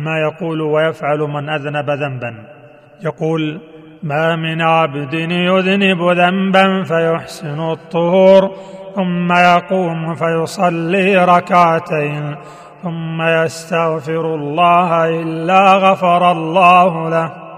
ما يقول ويفعل من أذنب ذنبا. يقول ما من عبد يذنب ذنبا فيحسن الطهور ثم يقوم فيصلي ركعتين ثم يستغفر الله إلا غفر الله له.